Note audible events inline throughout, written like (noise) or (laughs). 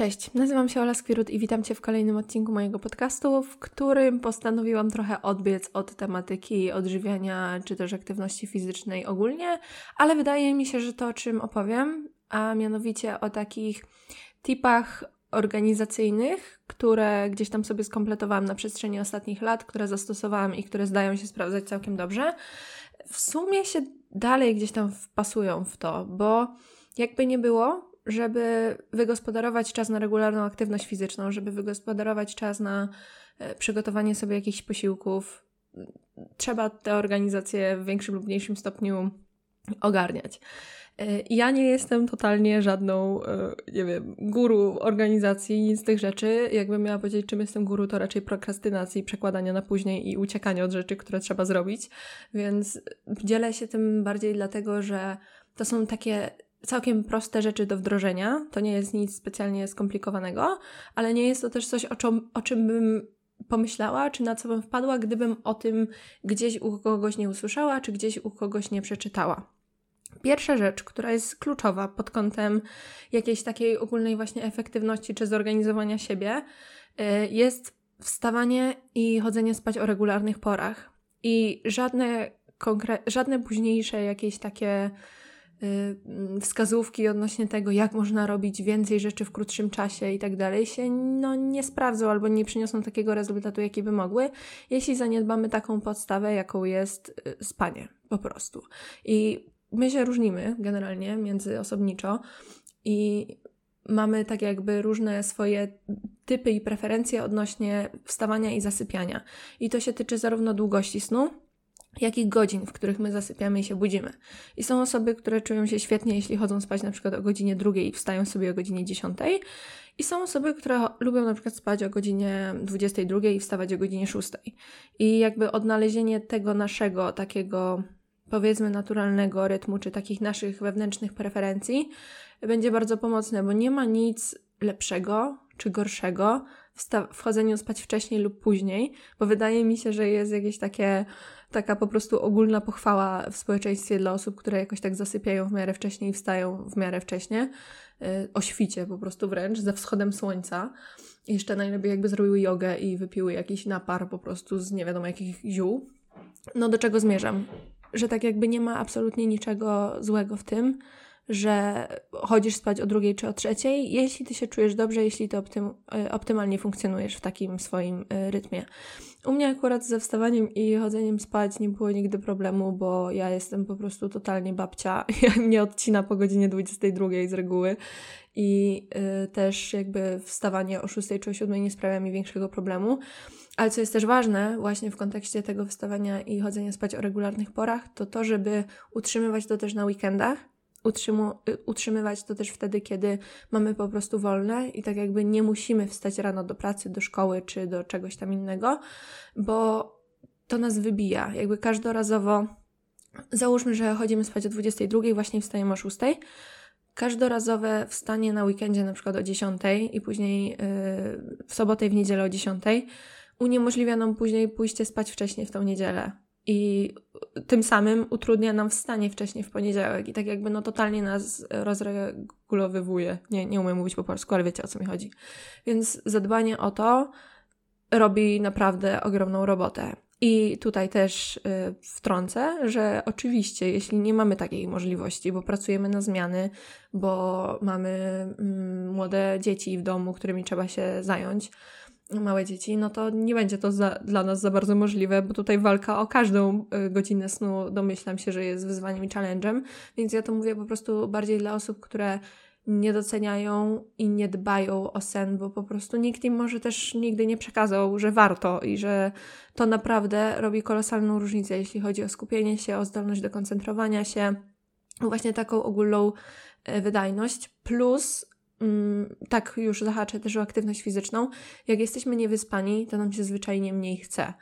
Cześć, nazywam się Ola Skwirut i witam Cię w kolejnym odcinku mojego podcastu, w którym postanowiłam trochę odbiec od tematyki odżywiania czy też aktywności fizycznej ogólnie, ale wydaje mi się, że to, o czym opowiem, a mianowicie o takich tipach organizacyjnych, które gdzieś tam sobie skompletowałam na przestrzeni ostatnich lat, które zastosowałam i które zdają się sprawdzać całkiem dobrze, w sumie się dalej gdzieś tam wpasują w to, bo jakby nie było, żeby wygospodarować czas na regularną aktywność fizyczną, żeby wygospodarować czas na e, przygotowanie sobie jakichś posiłków, trzeba te organizacje w większym lub mniejszym stopniu ogarniać. E, ja nie jestem totalnie żadną, e, nie wiem, guru organizacji, nic z tych rzeczy. Jakbym miała powiedzieć, czym jestem guru, to raczej prokrastynacji, przekładania na później i uciekania od rzeczy, które trzeba zrobić. Więc dzielę się tym bardziej dlatego, że to są takie całkiem proste rzeczy do wdrożenia. To nie jest nic specjalnie skomplikowanego, ale nie jest to też coś, o czym, o czym bym pomyślała, czy na co bym wpadła, gdybym o tym gdzieś u kogoś nie usłyszała, czy gdzieś u kogoś nie przeczytała. Pierwsza rzecz, która jest kluczowa pod kątem jakiejś takiej ogólnej właśnie efektywności czy zorganizowania siebie, y, jest wstawanie i chodzenie spać o regularnych porach. I żadne, konkre- żadne późniejsze jakieś takie wskazówki odnośnie tego, jak można robić więcej rzeczy w krótszym czasie i tak dalej, się no, nie sprawdzą albo nie przyniosą takiego rezultatu, jaki by mogły, jeśli zaniedbamy taką podstawę, jaką jest y, spanie po prostu. I my się różnimy generalnie między osobniczo i mamy tak jakby różne swoje typy i preferencje odnośnie wstawania i zasypiania. I to się tyczy zarówno długości snu, jakich godzin, w których my zasypiamy i się budzimy. I są osoby, które czują się świetnie, jeśli chodzą spać na przykład o godzinie drugiej i wstają sobie o godzinie dziesiątej. I są osoby, które lubią na przykład spać o godzinie 22 i wstawać o godzinie 6. I jakby odnalezienie tego naszego takiego powiedzmy naturalnego rytmu, czy takich naszych wewnętrznych preferencji będzie bardzo pomocne, bo nie ma nic lepszego czy gorszego wchodzeniu spać wcześniej lub później, bo wydaje mi się, że jest jakieś takie taka po prostu ogólna pochwała w społeczeństwie dla osób, które jakoś tak zasypiają w miarę wcześniej i wstają w miarę wcześnie, y, o świcie po prostu wręcz, ze wschodem słońca. Jeszcze najlepiej jakby zrobiły jogę i wypiły jakiś napar po prostu z nie wiadomo jakich ziół. No do czego zmierzam? Że tak jakby nie ma absolutnie niczego złego w tym, że chodzisz spać o drugiej czy o trzeciej, jeśli ty się czujesz dobrze, jeśli ty optym, e, optymalnie funkcjonujesz w takim swoim e, rytmie. U mnie akurat ze wstawaniem i chodzeniem spać nie było nigdy problemu, bo ja jestem po prostu totalnie babcia. (laughs) Ja mnie odcina po godzinie 22 z reguły i y, też jakby wstawanie o 6 czy o 7 nie sprawia mi większego problemu. Ale co jest też ważne właśnie w kontekście tego wstawania i chodzenia spać o regularnych porach, to to, żeby utrzymywać to też na weekendach, utrzymu, y, utrzymywać to też wtedy, kiedy mamy po prostu wolne i tak jakby nie musimy wstać rano do pracy, do szkoły czy do czegoś tam innego, bo to nas wybija. Jakby każdorazowo, załóżmy, że chodzimy spać o 22, właśnie wstajemy o 6. Każdorazowe wstanie na weekendzie na przykład o 10 i później yy, w sobotę i w niedzielę o 10 uniemożliwia nam później pójście spać wcześniej w tą niedzielę i tym samym utrudnia nam wstanie wcześniej w poniedziałek i tak jakby no totalnie nas rozregulowywuje. Nie, nie umiem mówić po polsku, ale wiecie o co mi chodzi. Więc zadbanie o to robi naprawdę ogromną robotę. I tutaj też y, wtrącę, że oczywiście, jeśli nie mamy takiej możliwości, bo pracujemy na zmiany, bo mamy mm, młode dzieci w domu, którymi trzeba się zająć, małe dzieci, no to nie będzie to za, dla nas za bardzo możliwe, bo tutaj walka o każdą y, godzinę snu domyślam się, że jest wyzwaniem i challenge'em, więc ja to mówię po prostu bardziej dla osób, które nie doceniają i nie dbają o sen, bo po prostu nikt im może też nigdy nie przekazał, że warto i że to naprawdę robi kolosalną różnicę, jeśli chodzi o skupienie się, o zdolność do koncentrowania się, właśnie taką ogólną y, wydajność, plus tak już zahaczę też o aktywność fizyczną, jak jesteśmy niewyspani, to nam się zwyczajnie mniej chce.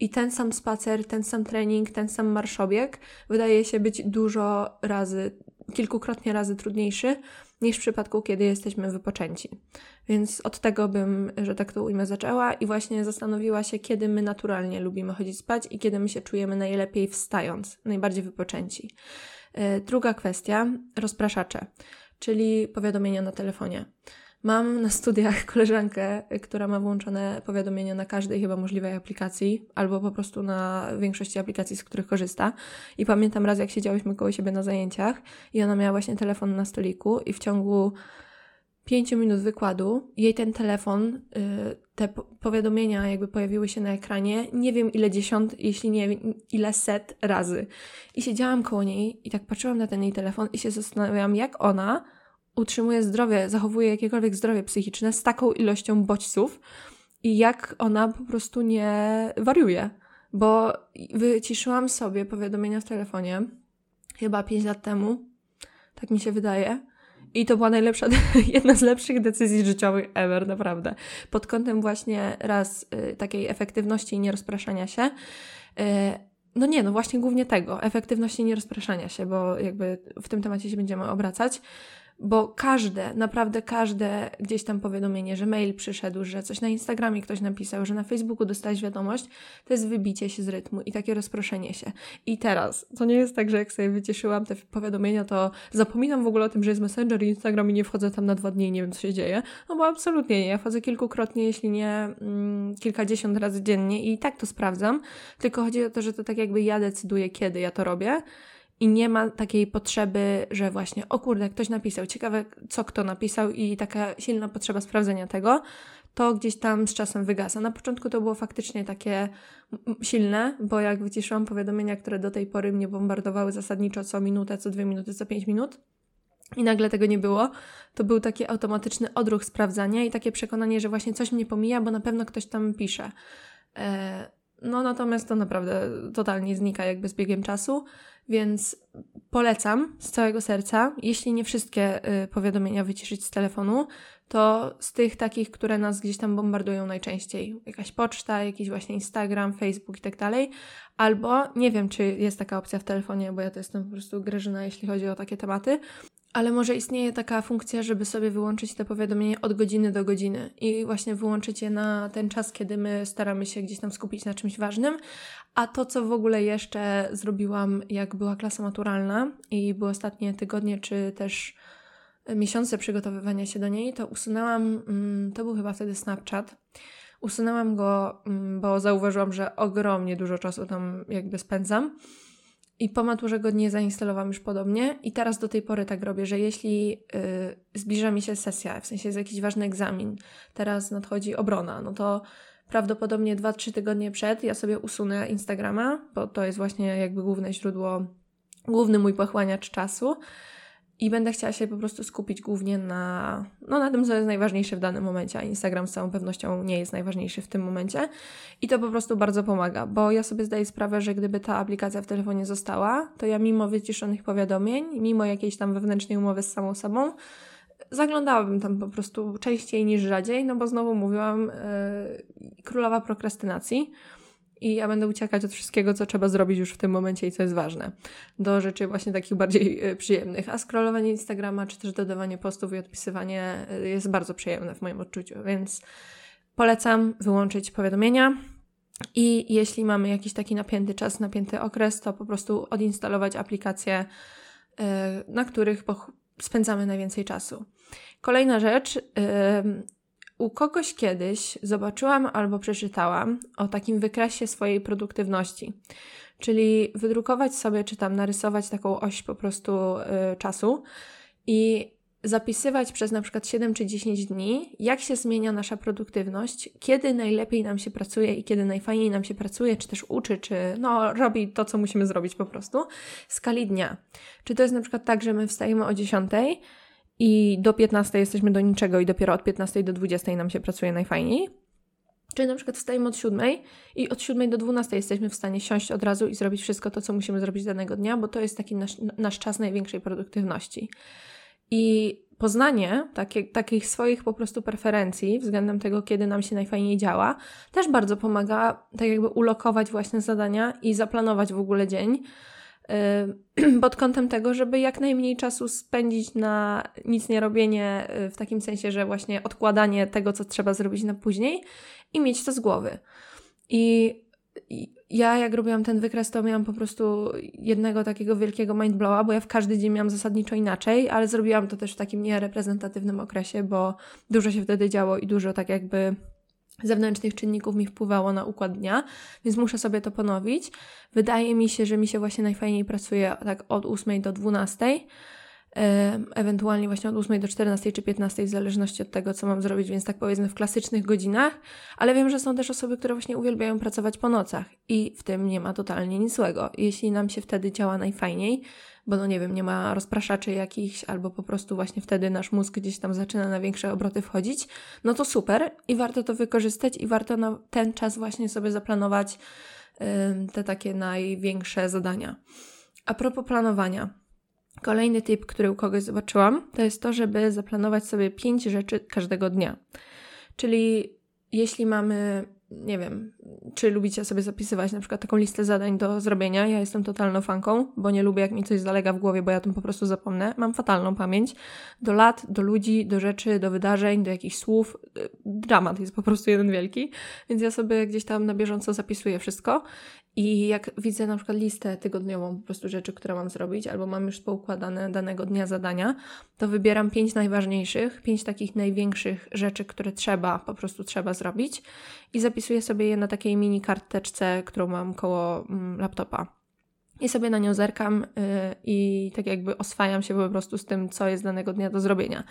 I ten sam spacer, ten sam trening, ten sam marszobieg wydaje się być dużo razy, kilkukrotnie razy trudniejszy niż w przypadku, kiedy jesteśmy wypoczęci. Więc od tego bym, że tak to ujmę, zaczęła i właśnie zastanowiła się, kiedy my naturalnie lubimy chodzić spać i kiedy my się czujemy najlepiej wstając, najbardziej wypoczęci. E, druga kwestia, rozpraszacze czyli powiadomienia na telefonie. Mam na studiach (laughs) koleżankę, która ma włączone powiadomienia na każdej chyba możliwej aplikacji, albo po prostu na większości aplikacji, z których korzysta. I pamiętam raz, jak siedziałyśmy koło siebie na zajęciach i ona miała właśnie telefon na stoliku i w ciągu pięciu minut wykładu jej ten telefon, y, te powiadomienia jakby pojawiły się na ekranie, nie wiem ile dziesiąt, jeśli nie ile set razy. I siedziałam koło niej i tak patrzyłam na ten jej telefon i się zastanawiałam, jak ona utrzymuje zdrowie, zachowuje jakiekolwiek zdrowie psychiczne z taką ilością bodźców i jak ona po prostu nie wariuje. Bo wyciszyłam sobie powiadomienia w telefonie chyba 5 lat temu, tak mi się wydaje. I to była najlepsza, (laughs) jedna z lepszych decyzji życiowych ever, naprawdę. Pod kątem właśnie raz y, takiej efektywności i nierozpraszania się. Y, no nie, no właśnie głównie tego, efektywności i nierozpraszania się, bo jakby w tym temacie się będziemy obracać bo każde, naprawdę każde gdzieś tam powiadomienie, że mail przyszedł, że coś na Instagramie ktoś napisał, że na Facebooku dostałeś wiadomość, to jest wybicie się z rytmu i takie rozproszenie się. I teraz, to nie jest tak, że jak sobie wycieszyłam te powiadomienia, to zapominam w ogóle o tym, że jest Messenger i Instagram i nie wchodzę tam na dwa dni i nie wiem, co się dzieje. No bo absolutnie nie. Ja wchodzę kilkukrotnie, jeśli nie mm, kilkadziesiąt razy dziennie i tak to sprawdzam. Tylko chodzi o to, że to tak jakby ja decyduję, kiedy ja to robię i nie ma takiej potrzeby, że właśnie, o kurde, ktoś napisał, ciekawe co kto napisał i taka silna potrzeba sprawdzenia tego, to gdzieś tam z czasem wygasa. Na początku to było faktycznie takie silne, bo jak wyciszyłam powiadomienia, które do tej pory mnie bombardowały zasadniczo co minutę, co dwie minuty, co pięć minut, i nagle tego nie było, to był taki automatyczny odruch sprawdzania i takie przekonanie, że właśnie coś mnie pomija, bo na pewno ktoś tam pisze. E, no natomiast to naprawdę totalnie znika jakby z biegiem czasu. Więc polecam z całego serca, jeśli nie wszystkie y, powiadomienia wyciszyć z telefonu, to z tych takich, które nas gdzieś tam bombardują najczęściej. Jakaś poczta, jakiś właśnie Instagram, Facebook i tak dalej. Albo nie wiem, czy jest taka opcja w telefonie, bo ja to jestem po prostu grażyna, jeśli chodzi o takie tematy, ale może istnieje taka funkcja, żeby sobie wyłączyć te powiadomienia od godziny do godziny i właśnie wyłączyć je na ten czas, kiedy my staramy się gdzieś tam skupić na czymś ważnym. A to, co w ogóle jeszcze zrobiłam, jak była klasa maturalna i były ostatnie tygodnie, czy też miesiące przygotowywania się do niej, to usunęłam, mm, to był chyba wtedy Snapchat. Usunęłam go, mm, bo zauważyłam, że ogromnie dużo czasu tam jakby spędzam. I po maturze go nie zainstalowałam już podobnie. I teraz do tej pory tak robię, że jeśli yy, zbliża mi się sesja, w sensie jest jakiś ważny egzamin, teraz nadchodzi obrona, no to prawdopodobnie 2-3 tygodnie przed ja sobie usunę Instagrama, bo to jest właśnie jakby główne źródło, główny mój pochłaniacz czasu i będę chciała się po prostu skupić głównie na, no, na tym, co jest najważniejsze w danym momencie, a Instagram z całą pewnością nie jest najważniejszy w tym momencie. I to po prostu bardzo pomaga, bo ja sobie zdaję sprawę, że gdyby ta aplikacja w telefonie została, to ja mimo wyciszonych powiadomień, mimo jakiejś tam wewnętrznej umowy z samą sobą, zaglądałabym tam po prostu częściej niż rzadziej, no bo znowu mówiłam, yy, królowa prokrastynacji i ja będę uciekać od wszystkiego, co trzeba zrobić już w tym momencie i co jest ważne, do rzeczy właśnie takich bardziej e, przyjemnych. A scrollowanie Instagrama, czy też dodawanie postów i odpisywanie e, jest bardzo przyjemne w moim odczuciu, więc polecam wyłączyć powiadomienia. I jeśli mamy jakiś taki napięty czas, napięty okres, to po prostu odinstalować aplikacje, e, na których spędzamy najwięcej czasu. Kolejna rzecz, u kogoś kiedyś zobaczyłam albo przeczytałam o takim wykresie swojej produktywności. Czyli wydrukować sobie, czy tam narysować taką oś po prostu y, czasu i zapisywać przez na przykład 7 czy 10 dni, jak się zmienia nasza produktywność, kiedy najlepiej nam się pracuje i kiedy najfajniej nam się pracuje, czy też uczy, czy no, robi to, co musimy zrobić po prostu, skali dnia. Czy to jest na przykład tak, że my wstajemy o 10 i do 15 jesteśmy do niczego i dopiero od 15 do 20 nam się pracuje najfajniej. Czy na przykład wstajemy od 7 i od 7 do 12 jesteśmy w stanie siąść od razu i zrobić wszystko to, co musimy zrobić danego dnia, bo to jest taki nasz, nasz czas największej produktywności. I poznanie takie, takich swoich po prostu preferencji względem tego, kiedy nam się najfajniej działa, też bardzo pomaga tak jakby ulokować właśnie zadania i zaplanować w ogóle dzień (clears throat) pod kątem tego, żeby jak najmniej czasu spędzić na nic nie robienie, y, w takim sensie, że właśnie odkładanie tego, co trzeba zrobić na później i mieć to z głowy. I ja jak robiłam ten wykres, to miałam po prostu jednego takiego wielkiego mindblowa, bo ja w każdy dzień miałam zasadniczo inaczej, ale zrobiłam to też w takim niereprezentatywnym okresie, bo dużo się wtedy działo i dużo tak jakby zewnętrznych czynników mi wpływało na układ dnia, więc muszę sobie to ponowić. Wydaje mi się, że mi się właśnie najfajniej pracuje tak od 8 do 12 ewentualnie właśnie od 8 do 14 czy 15, w zależności od tego, co mam zrobić, więc tak powiedzmy w klasycznych godzinach, ale wiem, że są też osoby, które właśnie uwielbiają pracować po nocach i w tym nie ma totalnie nic złego. Jeśli nam się wtedy działa najfajniej, bo no nie wiem, nie ma rozpraszaczy jakichś, albo po prostu właśnie wtedy nasz mózg gdzieś tam zaczyna na większe obroty wchodzić, no to super i warto to wykorzystać i warto na ten czas właśnie sobie zaplanować te takie największe zadania. A propos planowania, Kolejny tip, który u kogoś zobaczyłam, to jest to, żeby zaplanować sobie pięć rzeczy każdego dnia. Czyli jeśli mamy, nie wiem, czy lubicie sobie zapisywać na przykład taką listę zadań do zrobienia. Ja jestem totalną fanką, bo nie lubię, jak mi coś zalega w głowie, bo ja tym po prostu zapomnę. Mam fatalną pamięć do lat, do ludzi, do rzeczy, do wydarzeń, do jakichś słów. Dramat jest po prostu jeden wielki, więc ja sobie gdzieś tam na bieżąco zapisuję wszystko i jak widzę na przykład listę tygodniową, po prostu rzeczy, które mam zrobić, albo mam już poukładane danego dnia zadania, to wybieram pięć najważniejszych, pięć takich największych rzeczy, które trzeba, po prostu trzeba zrobić i zapisuję sobie je na takiej mini karteczce, którą mam koło mm, laptopa. I sobie na nią zerkam yy, i tak jakby oswajam się po prostu z tym, co jest danego dnia do zrobienia.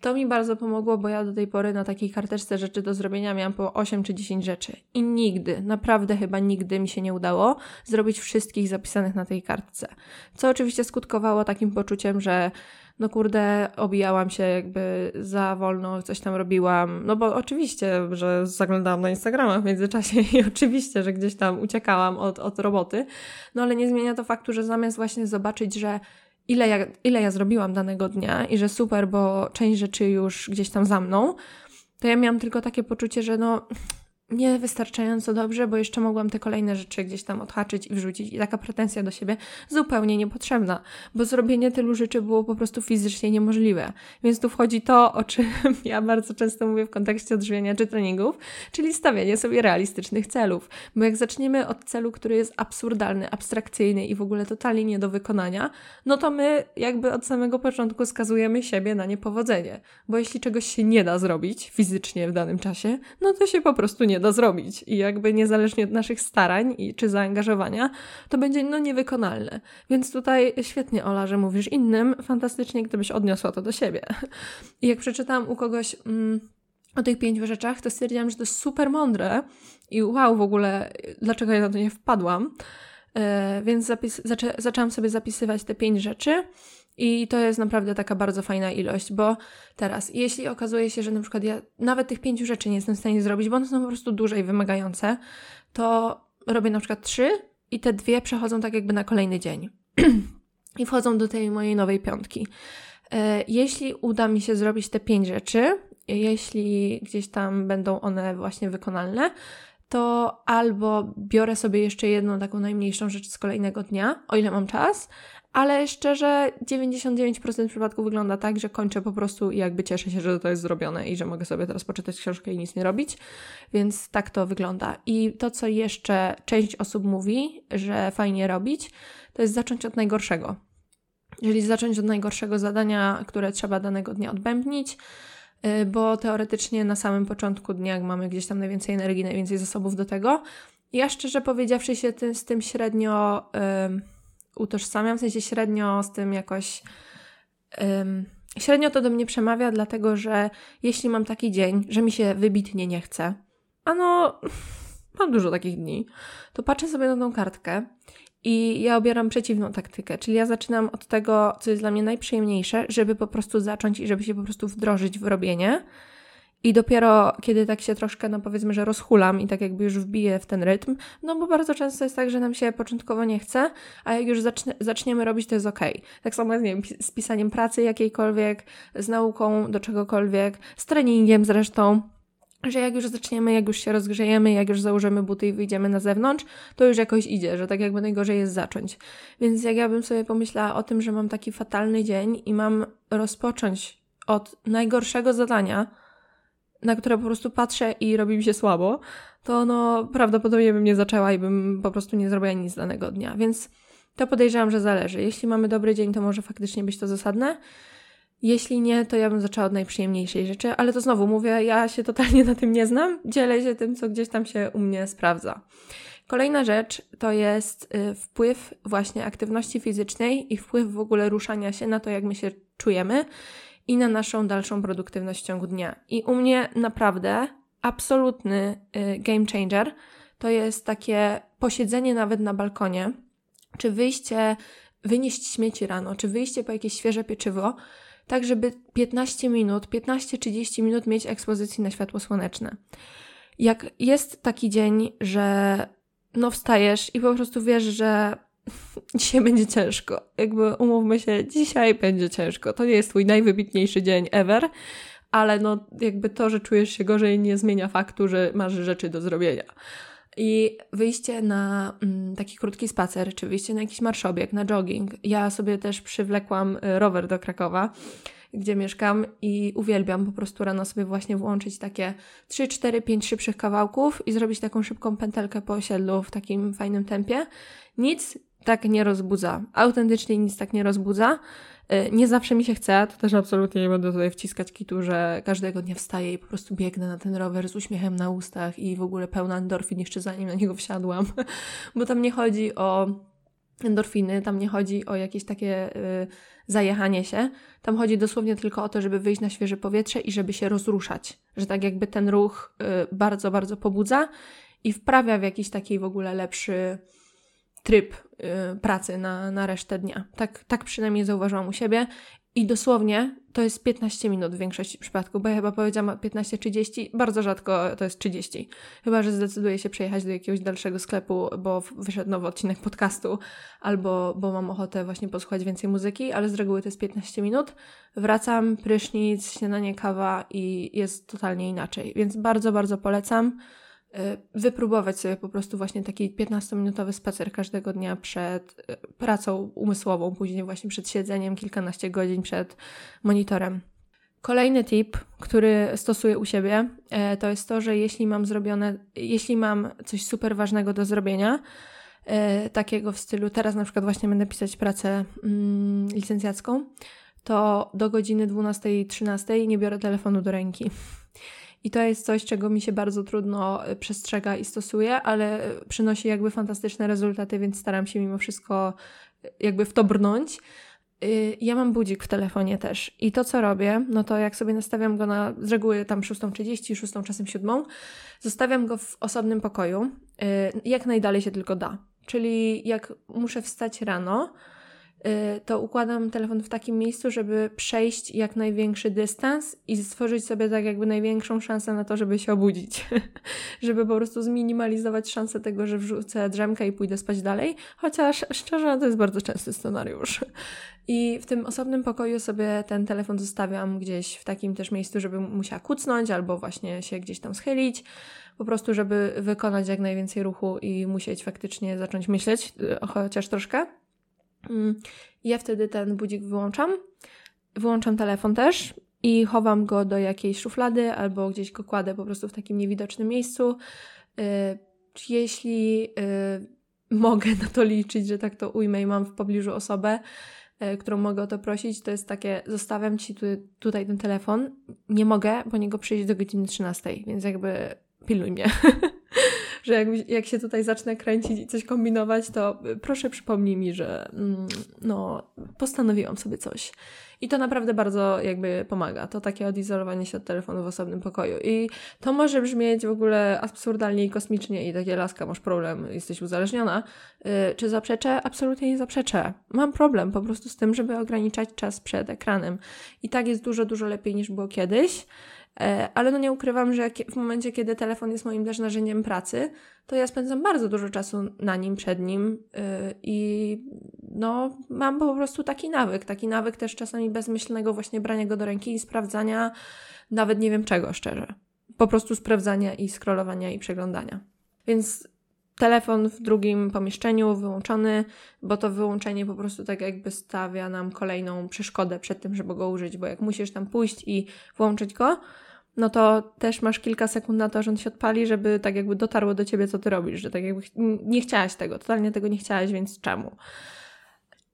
To mi bardzo pomogło, bo ja do tej pory na takiej karteczce rzeczy do zrobienia miałam po 8 czy 10 rzeczy. I nigdy, naprawdę chyba nigdy mi się nie udało zrobić wszystkich zapisanych na tej kartce. Co oczywiście skutkowało takim poczuciem, że no kurde, obijałam się jakby za wolno, coś tam robiłam. No bo oczywiście, że zaglądałam na Instagrama w międzyczasie (laughs) i oczywiście, że gdzieś tam uciekałam od, od roboty. No ale nie zmienia to faktu, że zamiast właśnie zobaczyć, że ile ja, ile ja zrobiłam danego dnia i że super, bo część rzeczy już gdzieś tam za mną, to ja miałam tylko takie poczucie, że no niewystarczająco dobrze, bo jeszcze mogłam te kolejne rzeczy gdzieś tam odhaczyć i wrzucić. I taka pretensja do siebie zupełnie niepotrzebna, bo zrobienie tylu rzeczy było po prostu fizycznie niemożliwe. Więc tu wchodzi to, o czym (laughs) ja bardzo często mówię w kontekście odżywiania czy treningów, czyli stawianie sobie realistycznych celów. Bo jak zaczniemy od celu, który jest absurdalny, abstrakcyjny i w ogóle totalnie nie do wykonania, no to my jakby od samego początku skazujemy siebie na niepowodzenie. Bo jeśli czegoś się nie da zrobić fizycznie w danym czasie, no to się po prostu nie da zrobić i jakby niezależnie od naszych starań i, czy zaangażowania, to będzie no niewykonalne. Więc tutaj świetnie Ola, że mówisz innym, fantastycznie gdybyś odniosła to do siebie. I jak przeczytałam u kogoś mm, o tych pięciu rzeczach, to stwierdziłam, że to jest super mądre i wow w ogóle, dlaczego ja na to nie wpadłam. E, więc zapis, zaczę, zaczęłam sobie zapisywać te pięć rzeczy i to jest naprawdę taka bardzo fajna ilość, bo teraz, jeśli okazuje się, że na przykład ja nawet tych pięciu rzeczy nie jestem w stanie zrobić, bo one są po prostu duże i wymagające, to robię na przykład trzy i te dwie przechodzą tak jakby na kolejny dzień. (clears throat) I wchodzą do tej mojej nowej piątki. E, jeśli uda mi się zrobić te pięć rzeczy, jeśli gdzieś tam będą one właśnie wykonalne, to albo biorę sobie jeszcze jedną taką najmniejszą rzecz z kolejnego dnia, o ile mam czas, ale szczerze 99% przypadków wygląda tak, że kończę po prostu i jakby cieszę się, że to jest zrobione i że mogę sobie teraz poczytać książkę i nic nie robić, więc tak to wygląda. I to, co jeszcze część osób mówi, że fajnie robić, to jest zacząć od najgorszego. Czyli zacząć od najgorszego zadania, które trzeba danego dnia odbębnić, y, bo teoretycznie na samym początku dnia, jak mamy gdzieś tam najwięcej energii, najwięcej zasobów do tego, ja szczerze powiedziawszy się tym, z tym średnio... Yy, utożsamiam, w sensie średnio z tym jakoś. Um, średnio to do mnie przemawia, dlatego że jeśli mam taki dzień, że mi się wybitnie nie chce, a no, (laughs) mam dużo takich dni, to patrzę sobie na tą kartkę i ja obieram przeciwną taktykę, czyli ja zaczynam od tego, co jest dla mnie najprzyjemniejsze, żeby po prostu zacząć i żeby się po prostu wdrożyć w robienie i dopiero kiedy tak się troszkę, no powiedzmy, że rozchulam i tak jakby już wbiję w ten rytm, no bo bardzo często jest tak, że nam się początkowo nie chce, a jak już zacznie, zaczniemy robić, to jest ok. Tak samo jest, nie wiem, z pisaniem pracy jakiejkolwiek, z nauką do czegokolwiek, z treningiem zresztą że jak już zaczniemy, jak już się rozgrzejemy, jak już założymy buty i wyjdziemy na zewnątrz, to już jakoś idzie, że tak jakby najgorzej jest zacząć. Więc jak ja bym sobie pomyślała o tym, że mam taki fatalny dzień i mam rozpocząć od najgorszego zadania, na które po prostu patrzę i robi mi się słabo, to no prawdopodobnie bym nie zaczęła i bym po prostu nie zrobiła nic danego dnia. Więc to podejrzewam, że zależy. Jeśli mamy dobry dzień, to może faktycznie być to zasadne. Jeśli nie, to ja bym zaczęła od najprzyjemniejszej rzeczy, ale to znowu mówię, ja się totalnie na tym nie znam, dzielę się tym, co gdzieś tam się u mnie sprawdza. Kolejna rzecz to jest y, wpływ właśnie aktywności fizycznej i wpływ w ogóle ruszania się na to, jak my się czujemy i na naszą dalszą produktywność w ciągu dnia. I u mnie naprawdę absolutny y, game changer to jest takie posiedzenie nawet na balkonie, czy wyjście, wynieść śmieci rano, czy wyjście po jakieś świeże pieczywo, tak żeby 15 minut, 15-30 minut mieć ekspozycji na światło słoneczne. Jak jest taki dzień, że no wstajesz i po prostu wiesz, że (laughs) dzisiaj będzie ciężko. Jakby umówmy się, dzisiaj będzie ciężko. To nie jest twój najwybitniejszy dzień ever, ale no jakby to, że czujesz się gorzej nie zmienia faktu, że masz rzeczy do zrobienia. I wyjście na mm, taki krótki spacer, czy wyjście na jakiś marszobieg, na jogging. Ja sobie też przywlekłam y, rower do Krakowa, gdzie mieszkam i uwielbiam po prostu rano sobie właśnie włączyć takie 3, 4, 5 szybszych kawałków i zrobić taką szybką pętelkę po osiedlu w takim fajnym tempie. Nic tak nie rozbudza. Autentycznie nic tak nie rozbudza. Y, nie zawsze mi się chce, to też absolutnie nie będę tutaj wciskać kitu, że każdego dnia wstaję i po prostu biegnę na ten rower z uśmiechem na ustach i w ogóle pełna endorfin jeszcze zanim na niego wsiadłam. (laughs) Bo tam nie chodzi o endorfiny, tam nie chodzi o jakieś takie y, zajechanie się. Tam chodzi dosłownie tylko o to, żeby wyjść na świeże powietrze i żeby się rozruszać. Że tak jakby ten ruch y, bardzo, bardzo pobudza i wprawia w jakiś taki w ogóle lepszy tryb y, pracy na, na resztę dnia. Tak, tak przynajmniej zauważyłam u siebie. I dosłownie to jest 15 minut w większości przypadków, bo ja chyba powiedziałam 15-30, bardzo rzadko to jest 30. Chyba, że zdecyduję się przejechać do jakiegoś dalszego sklepu, bo wyszedł nowy odcinek podcastu, albo bo mam ochotę właśnie posłuchać więcej muzyki, ale z reguły to jest 15 minut. Wracam, prysznic, śniadanie, kawa i jest totalnie inaczej. Więc bardzo, bardzo polecam. Y, wypróbować sobie po prostu właśnie taki 15-minutowy spacer każdego dnia przed y, pracą umysłową, później właśnie przed siedzeniem kilkanaście godzin przed monitorem. Kolejny tip, który stosuję u siebie, e, to jest to, że jeśli mam zrobione, jeśli mam coś super ważnego do zrobienia, takiego w stylu, teraz na przykład właśnie będę pisać pracę mm, licencjacką, to do godziny 12-13 nie biorę telefonu do ręki. I to jest coś, czego mi się bardzo trudno e, przestrzega i stosuje, ale e, przynosi jakby fantastyczne rezultaty, więc staram się mimo wszystko e, jakby w to brnąć. Ja mam budzik w telefonie też i to, co robię, no to jak sobie nastawiam go na z reguły tam 6.30, 6, czasem 7, zostawiam go w osobnym pokoju, jak najdalej się tylko da. Czyli jak muszę wstać rano, Y, to układam telefon w takim miejscu, żeby przejść jak największy dystans i stworzyć sobie tak jakby największą szansę na to, żeby się obudzić. (laughs) żeby po prostu zminimalizować szansę tego, że wrzucę drzemkę i pójdę spać dalej. Chociaż szczerze, to jest bardzo częsty scenariusz. I w tym osobnym pokoju sobie ten telefon zostawiam gdzieś w takim też miejscu, żeby musiała kucnąć albo właśnie się gdzieś tam schylić po prostu, żeby wykonać jak najwięcej ruchu i musieć faktycznie zacząć myśleć, y, chociaż troszkę. Mm, ja wtedy ten budzik wyłączam. Wyłączam telefon też i chowam go do jakiejś szuflady albo gdzieś go kładę po prostu w takim niewidocznym miejscu. Y, jeśli y, mogę na to liczyć, że tak to ujmę i mam w pobliżu osobę, y, którą mogę o to prosić, to jest takie, zostawiam Ci tu, tutaj ten telefon, nie mogę po niego przyjść do godziny 13, więc jakby pilnuj mnie. (laughs) że jak, jak się tutaj zacznę kręcić i coś kombinować, to proszę przypomnij mi, że mm, no, postanowiłam sobie coś. I to naprawdę bardzo jakby pomaga. To takie odizolowanie się od telefonu w osobnym pokoju. I to może brzmieć w ogóle absurdalnie i kosmicznie i takie laska, masz problem, jesteś uzależniona. Yy, czy zaprzeczę? Absolutnie nie zaprzeczę. Mam problem po prostu z tym, żeby ograniczać czas przed ekranem. I tak jest dużo, dużo lepiej niż było kiedyś. E, ale no nie ukrywam, że w momencie, kiedy telefon jest moim też narzędziem pracy, to ja spędzam bardzo dużo czasu na nim, przed nim e, i no mam po prostu taki nawyk, taki nawyk też czasami bezmyślnego właśnie brania go do ręki i sprawdzania nawet nie wiem czego szczerze. Po prostu sprawdzania i scrollowania i przeglądania. Więc telefon w drugim pomieszczeniu wyłączony, bo to wyłączenie po prostu tak jakby stawia nam kolejną przeszkodę przed tym, żeby go użyć, bo jak musisz tam pójść i włączyć go, no to też masz kilka sekund na to, że on się odpali, żeby tak jakby dotarło do ciebie, co ty robisz, że tak jakby nie chciałaś tego, totalnie tego nie chciałaś, więc czemu?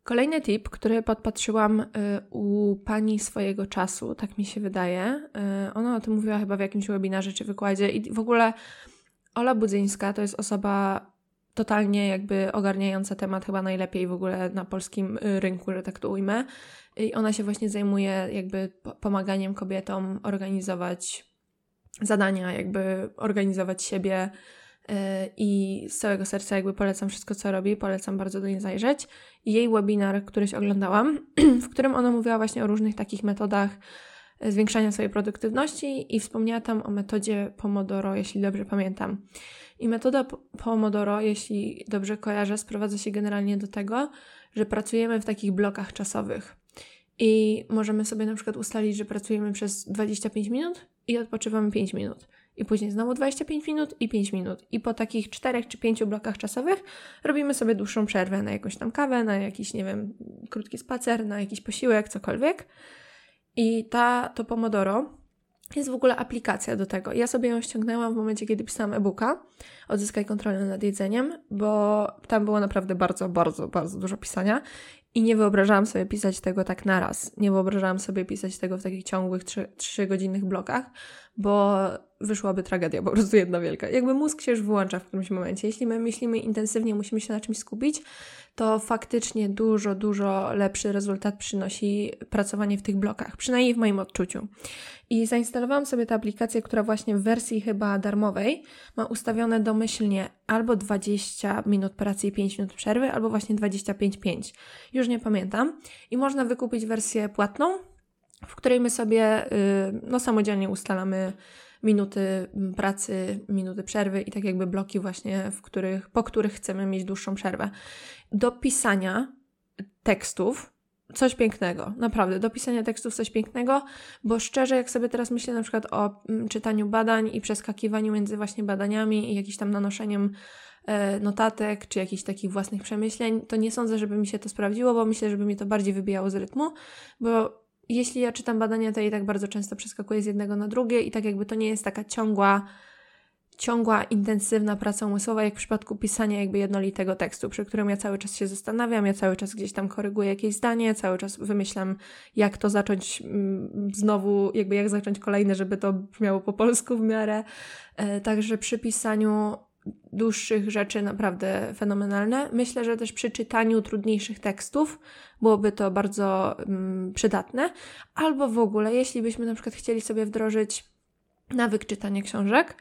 Kolejny tip, który podpatrzyłam y, u pani swojego czasu, tak mi się wydaje. Y, ona o tym mówiła chyba w jakimś webinarze czy wykładzie i w ogóle Ola Budzyńska to jest osoba totalnie jakby ogarniająca temat chyba najlepiej w ogóle na polskim y, rynku, że tak to ujmę. I ona się właśnie zajmuje jakby pomaganiem kobietom organizować zadania, jakby organizować siebie y, i z całego serca jakby polecam wszystko, co robi, polecam bardzo do niej zajrzeć. Jej webinar, któryś oglądałam, (clears throat) w którym ona mówiła właśnie o różnych takich metodach zwiększania swojej produktywności i wspomniała tam o metodzie Pomodoro, jeśli dobrze pamiętam. I metoda Pomodoro, jeśli dobrze kojarzę, sprowadza się generalnie do tego, że pracujemy w takich blokach czasowych. I możemy sobie na przykład ustalić, że pracujemy przez 25 minut i odpoczywamy 5 minut. I później znowu 25 minut i 5 minut. I po takich 4 czy 5 blokach czasowych robimy sobie dłuższą przerwę na jakąś tam kawę, na jakiś, nie wiem, krótki spacer, na jakiś posiłek, cokolwiek. I ta, to Pomodoro jest w ogóle aplikacja do tego. Ja sobie ją ściągnęłam w momencie, kiedy pisałam e-booka Odzyskaj kontrolę nad jedzeniem, bo tam było naprawdę bardzo, bardzo, bardzo dużo pisania i nie wyobrażałam sobie pisać tego tak naraz. Nie wyobrażałam sobie pisać tego w takich ciągłych, trzygodzinnych blokach, bo wyszłaby tragedia, po prostu jedna wielka. Jakby mózg się już wyłącza w którymś momencie. Jeśli my myślimy intensywnie, musimy się na czymś skupić, to faktycznie dużo, dużo lepszy rezultat przynosi pracowanie w tych blokach, przynajmniej w moim odczuciu. I zainstalowałam sobie tę aplikację, która właśnie w wersji chyba darmowej ma ustawione domyślnie albo 20 minut pracy i 5 minut przerwy, albo właśnie 25-5. Już nie pamiętam. I można wykupić wersję płatną, w której my sobie y, no, samodzielnie ustalamy minuty pracy, minuty przerwy i tak jakby bloki właśnie, w których, po których chcemy mieć dłuższą przerwę. Do pisania tekstów coś pięknego, naprawdę, do pisania tekstów coś pięknego, bo szczerze, jak sobie teraz myślę na przykład o mm, czytaniu badań i przeskakiwaniu między właśnie badaniami i jakimś tam nanoszeniem notatek, czy jakichś takich własnych przemyśleń, to nie sądzę, żeby mi się to sprawdziło, bo myślę, żeby mi to bardziej wybijało z rytmu, bo jeśli ja czytam badania, to i tak bardzo często przeskakuję z jednego na drugie i tak jakby to nie jest taka ciągła, ciągła, intensywna praca umysłowa, jak w przypadku pisania jakby jednolitego tekstu, przy którym ja cały czas się zastanawiam, ja cały czas gdzieś tam koryguję jakieś zdanie, cały czas wymyślam, jak to zacząć mm, znowu, jakby jak zacząć kolejne, żeby to brzmiało po polsku w miarę. E, także przy pisaniu dłuższych rzeczy naprawdę fenomenalne. Myślę, że też przy czytaniu trudniejszych tekstów byłoby to bardzo mm, przydatne. Albo w ogóle, jeśli byśmy na przykład chcieli sobie wdrożyć nawyk czytania książek,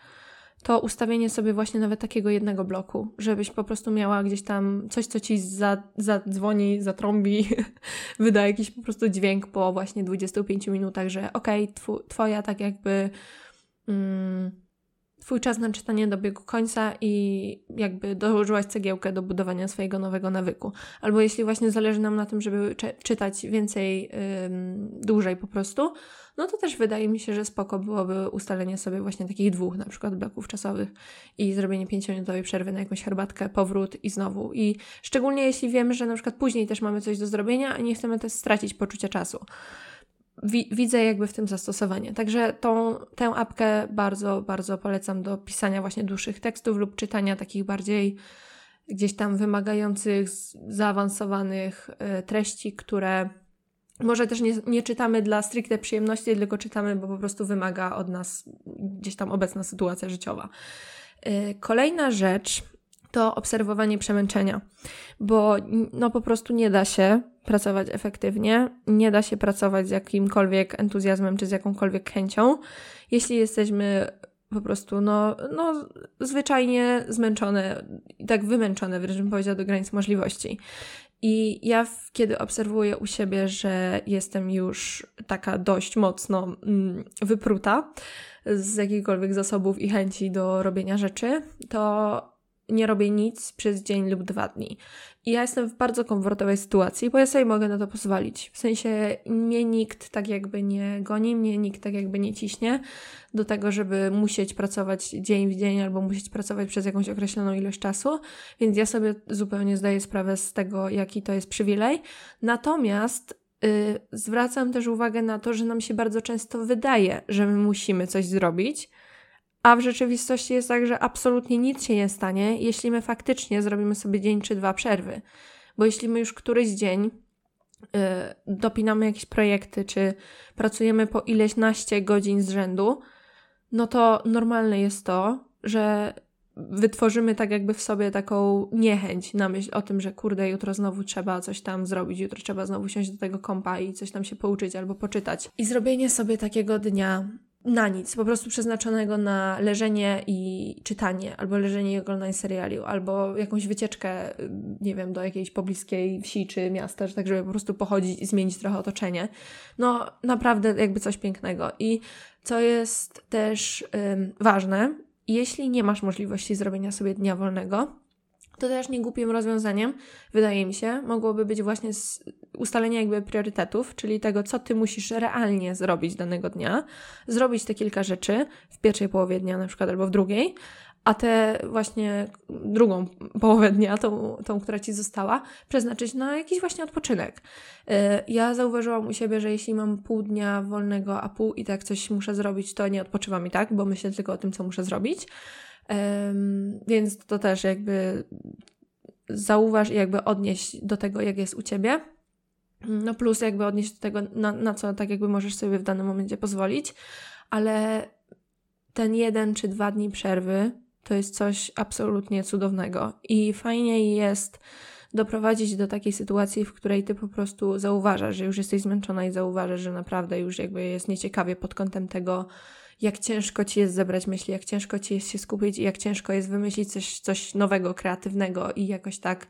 to ustawienie sobie właśnie nawet takiego jednego bloku, żebyś po prostu miała gdzieś tam coś, co ci za, zadzwoni, zatrąbi, (laughs) wyda jakiś po prostu dźwięk po właśnie 25 minutach, że okej, okay, twoja tak jakby. Mm, Twój czas na czytanie dobiegł końca i jakby dołożyłaś cegiełkę do budowania swojego nowego nawyku. Albo jeśli właśnie zależy nam na tym, żeby czytać więcej, dłużej po prostu, no to też wydaje mi się, że spoko byłoby ustalenie sobie właśnie takich dwóch na przykład bloków czasowych i zrobienie pięciominutowej przerwy na jakąś herbatkę, powrót i znowu. I szczególnie jeśli wiemy, że na przykład później też mamy coś do zrobienia, a nie chcemy też stracić poczucia czasu wi widzę jakby w tym zastosowanie. Także tą, tę apkę bardzo, bardzo polecam do pisania właśnie dłuższych tekstów lub czytania takich bardziej gdzieś tam wymagających, zaawansowanych y, treści, które może też nie, nie czytamy dla stricte przyjemności, tylko czytamy, bo po prostu wymaga od nas gdzieś tam obecna sytuacja życiowa. Y, kolejna rzecz to obserwowanie przemęczenia, bo no po prostu nie da się pracować efektywnie, nie da się pracować z jakimkolwiek entuzjazmem czy z jakąkolwiek chęcią, jeśli jesteśmy po prostu no, no zwyczajnie zmęczone, tak wymęczone, wręcz bym powiedziała do granic możliwości. I ja, kiedy obserwuję u siebie, że jestem już taka dość mocno mm, wypruta z jakichkolwiek zasobów i chęci do robienia rzeczy, to nie robię nic przez dzień lub dwa dni. I ja jestem w bardzo komfortowej sytuacji, bo ja sobie mogę na to pozwolić. W sensie mnie nikt tak jakby nie goni, mnie nikt tak jakby nie ciśnie do tego, żeby musieć pracować dzień w dzień albo musieć pracować przez jakąś określoną ilość czasu, więc ja sobie zupełnie zdaję sprawę z tego, jaki to jest przywilej. Natomiast yy, zwracam też uwagę na to, że nam się bardzo często wydaje, że my musimy coś zrobić, a w rzeczywistości jest tak, że absolutnie nic się nie stanie, jeśli my faktycznie zrobimy sobie dzień czy dwa przerwy. Bo jeśli my już któryś dzień yy, dopinamy jakieś projekty, czy pracujemy po ileś naście godzin z rzędu, no to normalne jest to, że wytworzymy tak jakby w sobie taką niechęć na myśl o tym, że kurde, jutro znowu trzeba coś tam zrobić, jutro trzeba znowu siąść do tego kompa i coś tam się pouczyć albo poczytać. I zrobienie sobie takiego dnia na nic, po prostu przeznaczonego na leżenie i czytanie, albo leżenie i oglądanie seriali, albo jakąś wycieczkę, nie wiem, do jakiejś pobliskiej wsi czy miasta, tak żeby po prostu pochodzić i zmienić trochę otoczenie. No, naprawdę jakby coś pięknego. I co jest też ym, ważne, jeśli nie masz możliwości zrobienia sobie dnia wolnego, to też nie głupim rozwiązaniem, wydaje mi się, mogłoby być właśnie ustalenie jakby priorytetów, czyli tego, co ty musisz realnie zrobić danego dnia, zrobić te kilka rzeczy w pierwszej połowie dnia na przykład albo w drugiej, a tę właśnie drugą połowę dnia, tą, tą, która ci została, przeznaczyć na jakiś właśnie odpoczynek. Y, ja zauważyłam u siebie, że jeśli mam pół dnia wolnego, a pół i tak coś muszę zrobić, to nie odpoczywam i tak, bo myślę tylko o tym, co muszę zrobić. Więc to też jakby zauważ i jakby odnieść do tego, jak jest u ciebie. No plus jakby odnieść do tego, na, na co tak jakby możesz sobie w danym momencie pozwolić, ale ten jeden czy dwa dni przerwy to jest coś absolutnie cudownego i fajnie jest doprowadzić do takiej sytuacji, w której ty po prostu zauważasz, że już jesteś zmęczona i zauważasz, że naprawdę już jakby jest nieciekawie pod kątem tego, jak ciężko ci jest zebrać myśli, jak ciężko ci jest się skupić i jak ciężko jest wymyślić coś, coś nowego, kreatywnego i jakoś tak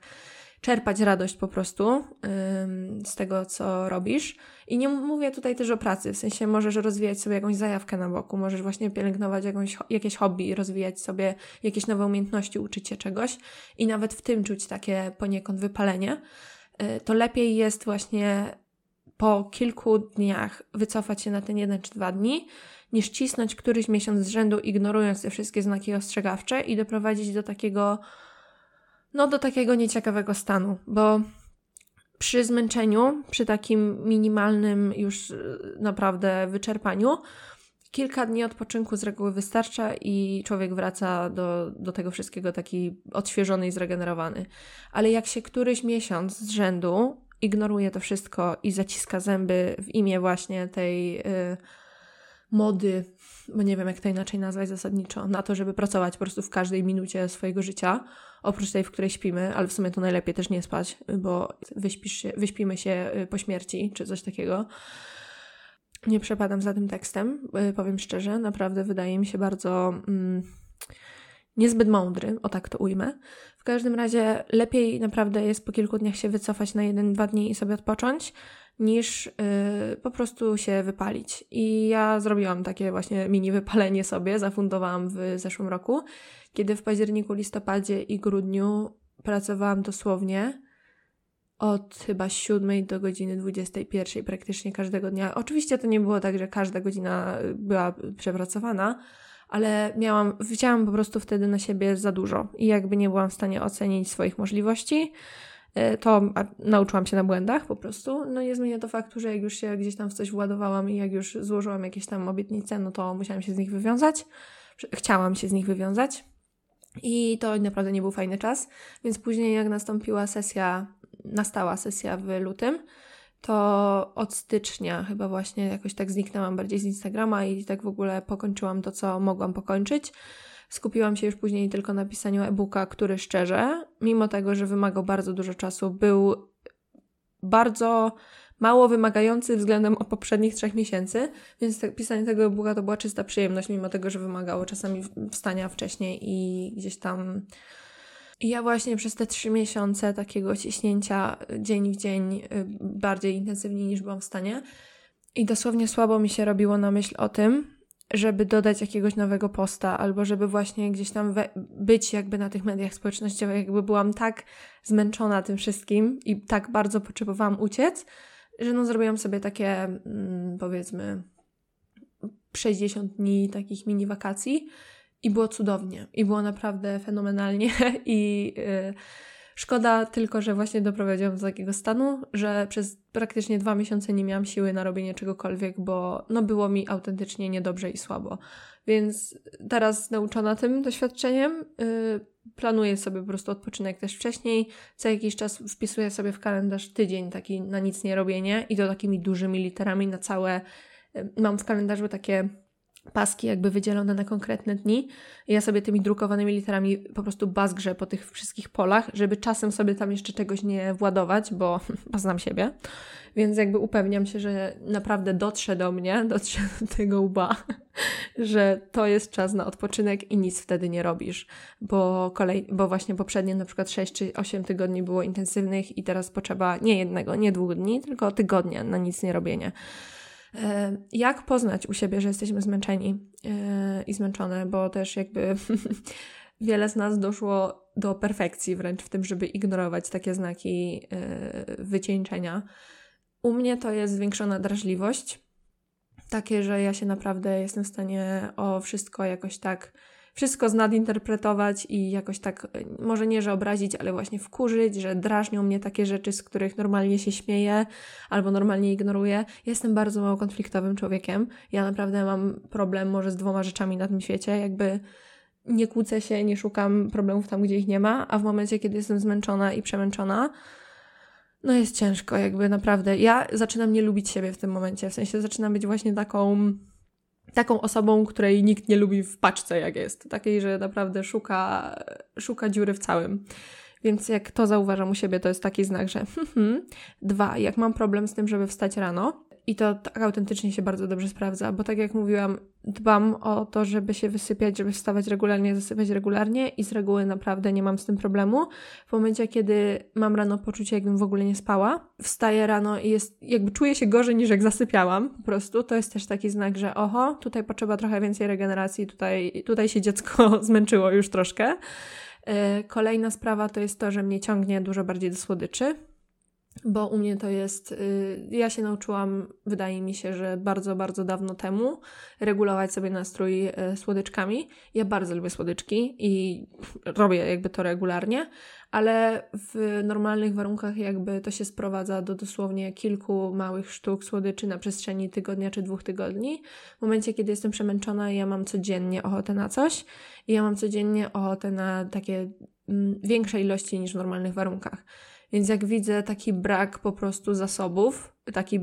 czerpać radość po prostu ym, z tego, co robisz. I nie mówię tutaj też o pracy, w sensie możesz rozwijać sobie jakąś zajawkę na boku, możesz właśnie pielęgnować jakąś, jakieś hobby, rozwijać sobie jakieś nowe umiejętności, uczyć się czegoś i nawet w tym czuć takie poniekąd wypalenie. Yy, to lepiej jest właśnie po kilku dniach wycofać się na ten jeden czy dwa dni, niż cisnąć któryś miesiąc z rzędu, ignorując te wszystkie znaki ostrzegawcze i doprowadzić do takiego no do takiego nieciekawego stanu, bo przy zmęczeniu, przy takim minimalnym już y, naprawdę wyczerpaniu, kilka dni odpoczynku z reguły wystarcza i człowiek wraca do, do tego wszystkiego taki odświeżony i zregenerowany. Ale jak się któryś miesiąc z rzędu ignoruje to wszystko i zaciska zęby w imię właśnie tej. Yy, mody, bo nie wiem jak to inaczej nazwać zasadniczo, na to, żeby pracować po prostu w każdej minucie swojego życia, oprócz tej, w której śpimy, ale w sumie to najlepiej też nie spać, bo wyśpisz się, wyśpimy się y, po śmierci, czy coś takiego. Nie przepadam za tym tekstem, y, powiem szczerze, naprawdę wydaje mi się bardzo mm, niezbyt mądry, o tak to ujmę. W każdym razie lepiej naprawdę jest po kilku dniach się wycofać na jeden, dwa dni i sobie odpocząć, niż yy, po prostu się wypalić. I ja zrobiłam takie właśnie mini wypalenie sobie, zafundowałam w zeszłym roku, kiedy w październiku, listopadzie i grudniu pracowałam dosłownie od chyba 7 do godziny 21 praktycznie każdego dnia. Oczywiście to nie było tak, że każda godzina była przepracowana, ale miałam, wzięłam po prostu wtedy na siebie za dużo i jakby nie byłam w stanie ocenić swoich możliwości. E, to nauczyłam się na błędach po prostu. No nie zmienia to faktu, że jak już się gdzieś tam w coś władowałam i jak już złożyłam jakieś tam obietnice, no to musiałam się z nich wywiązać. Chciałam się z nich wywiązać. I to naprawdę nie był fajny czas, więc później jak nastąpiła sesja, nastała sesja w lutym, to od stycznia chyba właśnie jakoś tak zniknęłam bardziej z Instagrama i tak w ogóle pokończyłam to, co mogłam pokończyć. Skupiłam się już później tylko na pisaniu e-booka, który szczerze, mimo tego, że wymagał bardzo dużo czasu, był bardzo mało wymagający względem poprzednich trzech miesięcy, więc te, pisanie tego e-booka to była czysta przyjemność, mimo tego, że wymagało czasami wstania wcześniej i gdzieś tam. I ja właśnie przez te trzy miesiące takiego ciśnięcia dzień w dzień y, bardziej intensywnie niż byłam w stanie. I dosłownie słabo mi się robiło na myśl o tym, żeby dodać jakiegoś nowego posta, albo żeby właśnie gdzieś tam we- być jakby na tych mediach społecznościowych, jakby byłam tak zmęczona tym wszystkim i tak bardzo potrzebowałam uciec, że no zrobiłam sobie takie mm, powiedzmy 60 dni takich mini wakacji i było cudownie. I było naprawdę fenomenalnie (laughs) i yy, Szkoda tylko, że właśnie doprowadziłam do takiego stanu, że przez praktycznie dwa miesiące nie miałam siły na robienie czegokolwiek, bo no było mi autentycznie niedobrze i słabo. Więc teraz nauczona tym doświadczeniem, yy, planuję sobie po prostu odpoczynek też wcześniej. Co jakiś czas wpisuję sobie w kalendarz tydzień taki na nic nie robienie i to takimi dużymi literami na całe. Yy, mam w kalendarzu takie paski jakby wydzielone na konkretne dni. Ja sobie tymi drukowanymi literami po prostu bazgrzę po tych wszystkich polach, żeby czasem sobie tam jeszcze czegoś nie władować, bo (laughs) poznam siebie. Więc jakby upewniam się, że naprawdę dotrze do mnie, (laughs) dotrze do tego łba, (laughs) że to jest czas na odpoczynek i nic wtedy nie robisz. Bo, kolej, bo właśnie poprzednie na przykład 6 czy 8 tygodni było intensywnych i teraz potrzeba nie jednego, nie dwóch dni, tylko tygodnia na nic nie robienie. E, jak poznać u siebie, że jesteśmy zmęczeni e, i zmęczone, bo też jakby (laughs) wiele z nas doszło do perfekcji wręcz w tym, żeby ignorować takie znaki e, wycieńczenia. U mnie to jest zwiększona drażliwość, takie, że ja się naprawdę jestem w stanie o wszystko jakoś tak wszystko znadinterpretować i jakoś tak, e, może nie, że obrazić, ale właśnie wkurzyć, że drażnią mnie takie rzeczy, z których normalnie się śmieję albo normalnie ignoruję. Jestem bardzo mało konfliktowym człowiekiem. Ja naprawdę mam problem może z dwoma rzeczami na tym świecie, jakby nie kłócę się, nie szukam problemów tam, gdzie ich nie ma, a w momencie, kiedy jestem zmęczona i przemęczona, no jest ciężko, jakby naprawdę. Ja zaczynam nie lubić siebie w tym momencie, w sensie zaczynam być właśnie taką taką osobą, której nikt nie lubi w paczce, jak jest. Takiej, że naprawdę szuka, szuka dziury w całym. Więc jak to zauważam u siebie, to jest taki znak, że (laughs) hmm, dwa, jak mam problem z tym, żeby wstać rano, i to tak autentycznie się bardzo dobrze sprawdza, bo tak jak mówiłam, dbam o to, żeby się wysypiać, żeby wstawać regularnie, zasypiać regularnie i z reguły naprawdę nie mam z tym problemu. W momencie, kiedy mam rano poczucie, jakbym w ogóle nie spała, wstaję rano i jest, jakby czuję się gorzej niż jak zasypiałam po prostu, to jest też taki znak, że oho, tutaj potrzeba trochę więcej regeneracji, tutaj, tutaj się dziecko (laughs) zmęczyło już troszkę. E, kolejna sprawa to jest to, że mnie ciągnie dużo bardziej do słodyczy bo u mnie to jest, y, ja się nauczyłam, wydaje mi się, że bardzo, bardzo dawno temu regulować sobie nastrój y, słodyczkami. Ja bardzo lubię słodyczki i robię jakby to regularnie, ale w normalnych warunkach jakby to się sprowadza do dosłownie kilku małych sztuk słodyczy na przestrzeni tygodnia czy dwóch tygodni. W momencie, kiedy jestem przemęczona, ja mam codziennie ochotę na coś i ja mam codziennie ochotę na takie mm, większe ilości niż w normalnych warunkach. Więc jak widzę taki brak po prostu zasobów, taki,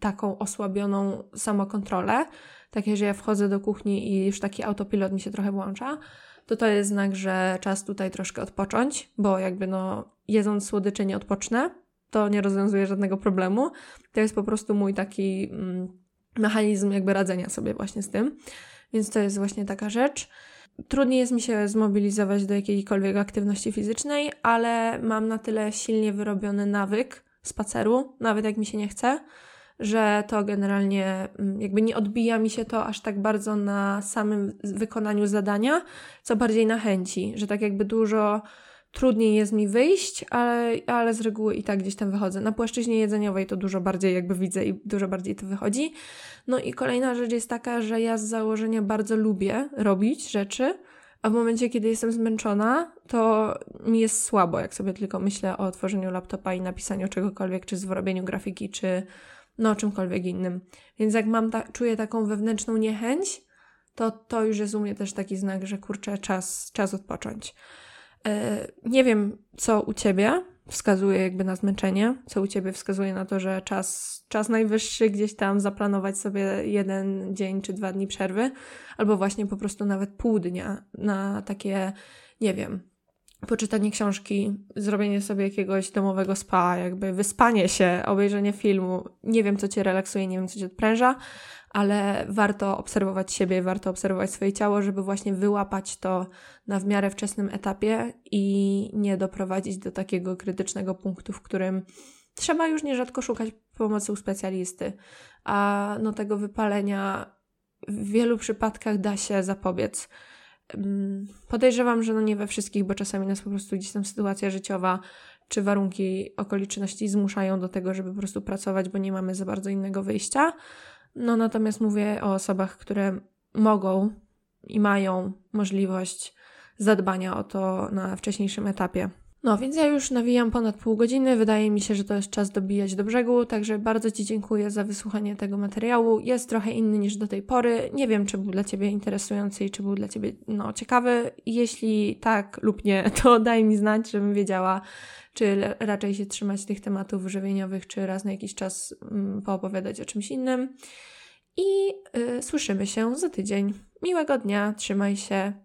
taką osłabioną samokontrolę, takie, że ja wchodzę do kuchni i już taki autopilot mi się trochę włącza, to to jest znak, że czas tutaj troszkę odpocząć, bo jakby no jedząc słodycze nie odpocznę, to nie rozwiązuje żadnego problemu. To jest po prostu mój taki mm, mechanizm jakby radzenia sobie właśnie z tym. Więc to jest właśnie taka rzecz. Trudniej jest mi się zmobilizować do jakiejkolwiek aktywności fizycznej, ale mam na tyle silnie wyrobiony nawyk spaceru, nawet jak mi się nie chce, że to generalnie mm, jakby nie odbija mi się to aż tak bardzo na samym wykonaniu zadania, co bardziej na chęci, że tak jakby dużo trudniej jest mi wyjść, ale, ale z reguły i tak gdzieś tam wychodzę. Na płaszczyźnie jedzeniowej to dużo bardziej jakby widzę i dużo bardziej to wychodzi. No i kolejna rzecz jest taka, że ja z założenia bardzo lubię robić rzeczy, a w momencie, kiedy jestem zmęczona, to mi jest słabo, jak sobie tylko myślę o otworzeniu laptopa i napisaniu czegokolwiek, czy zrobieniu grafiki, czy no czymkolwiek innym. Więc jak mam ta, czuję taką wewnętrzną niechęć, to to już jest u mnie też taki znak, że kurczę, czas, czas odpocząć. E, nie wiem, co u ciebie wskazuje jakby na zmęczenie, co u ciebie wskazuje na to, że czas, czas najwyższy gdzieś tam zaplanować sobie jeden dzień czy dwa dni przerwy, albo właśnie po prostu nawet pół dnia na takie, nie wiem, poczytanie książki, zrobienie sobie jakiegoś domowego spa, jakby wyspanie się, obejrzenie filmu. Nie wiem, co cię relaksuje, nie wiem, co cię odpręża, ale warto obserwować siebie, warto obserwować swoje ciało, żeby właśnie wyłapać to na w miarę wczesnym etapie i nie doprowadzić do takiego krytycznego punktu, w którym trzeba już nierzadko szukać pomocy u specjalisty. A no tego wypalenia w wielu przypadkach da się zapobiec. Mm, podejrzewam, że no nie we wszystkich, bo czasami nas po prostu gdzieś tam sytuacja życiowa czy warunki okoliczności zmuszają do tego, żeby po prostu pracować, bo nie mamy za bardzo innego wyjścia. No natomiast mówię o osobach, które mogą i mają możliwość zadbania o to na wcześniejszym etapie. No, więc ja już nawijam ponad pół godziny. Wydaje mi się, że to jest czas dobijać do brzegu, także bardzo Ci dziękuję za wysłuchanie tego materiału. Jest trochę inny niż do tej pory. Nie wiem, czy był dla Ciebie interesujący i czy był dla Ciebie no, ciekawy. Jeśli tak lub nie, (laughs) to daj mi znać, żebym wiedziała, czy raczej się trzymać tych tematów żywieniowych, czy raz na jakiś czas mm, poopowiadać o czymś innym. I y, słyszymy się za tydzień. Miłego dnia, trzymaj się.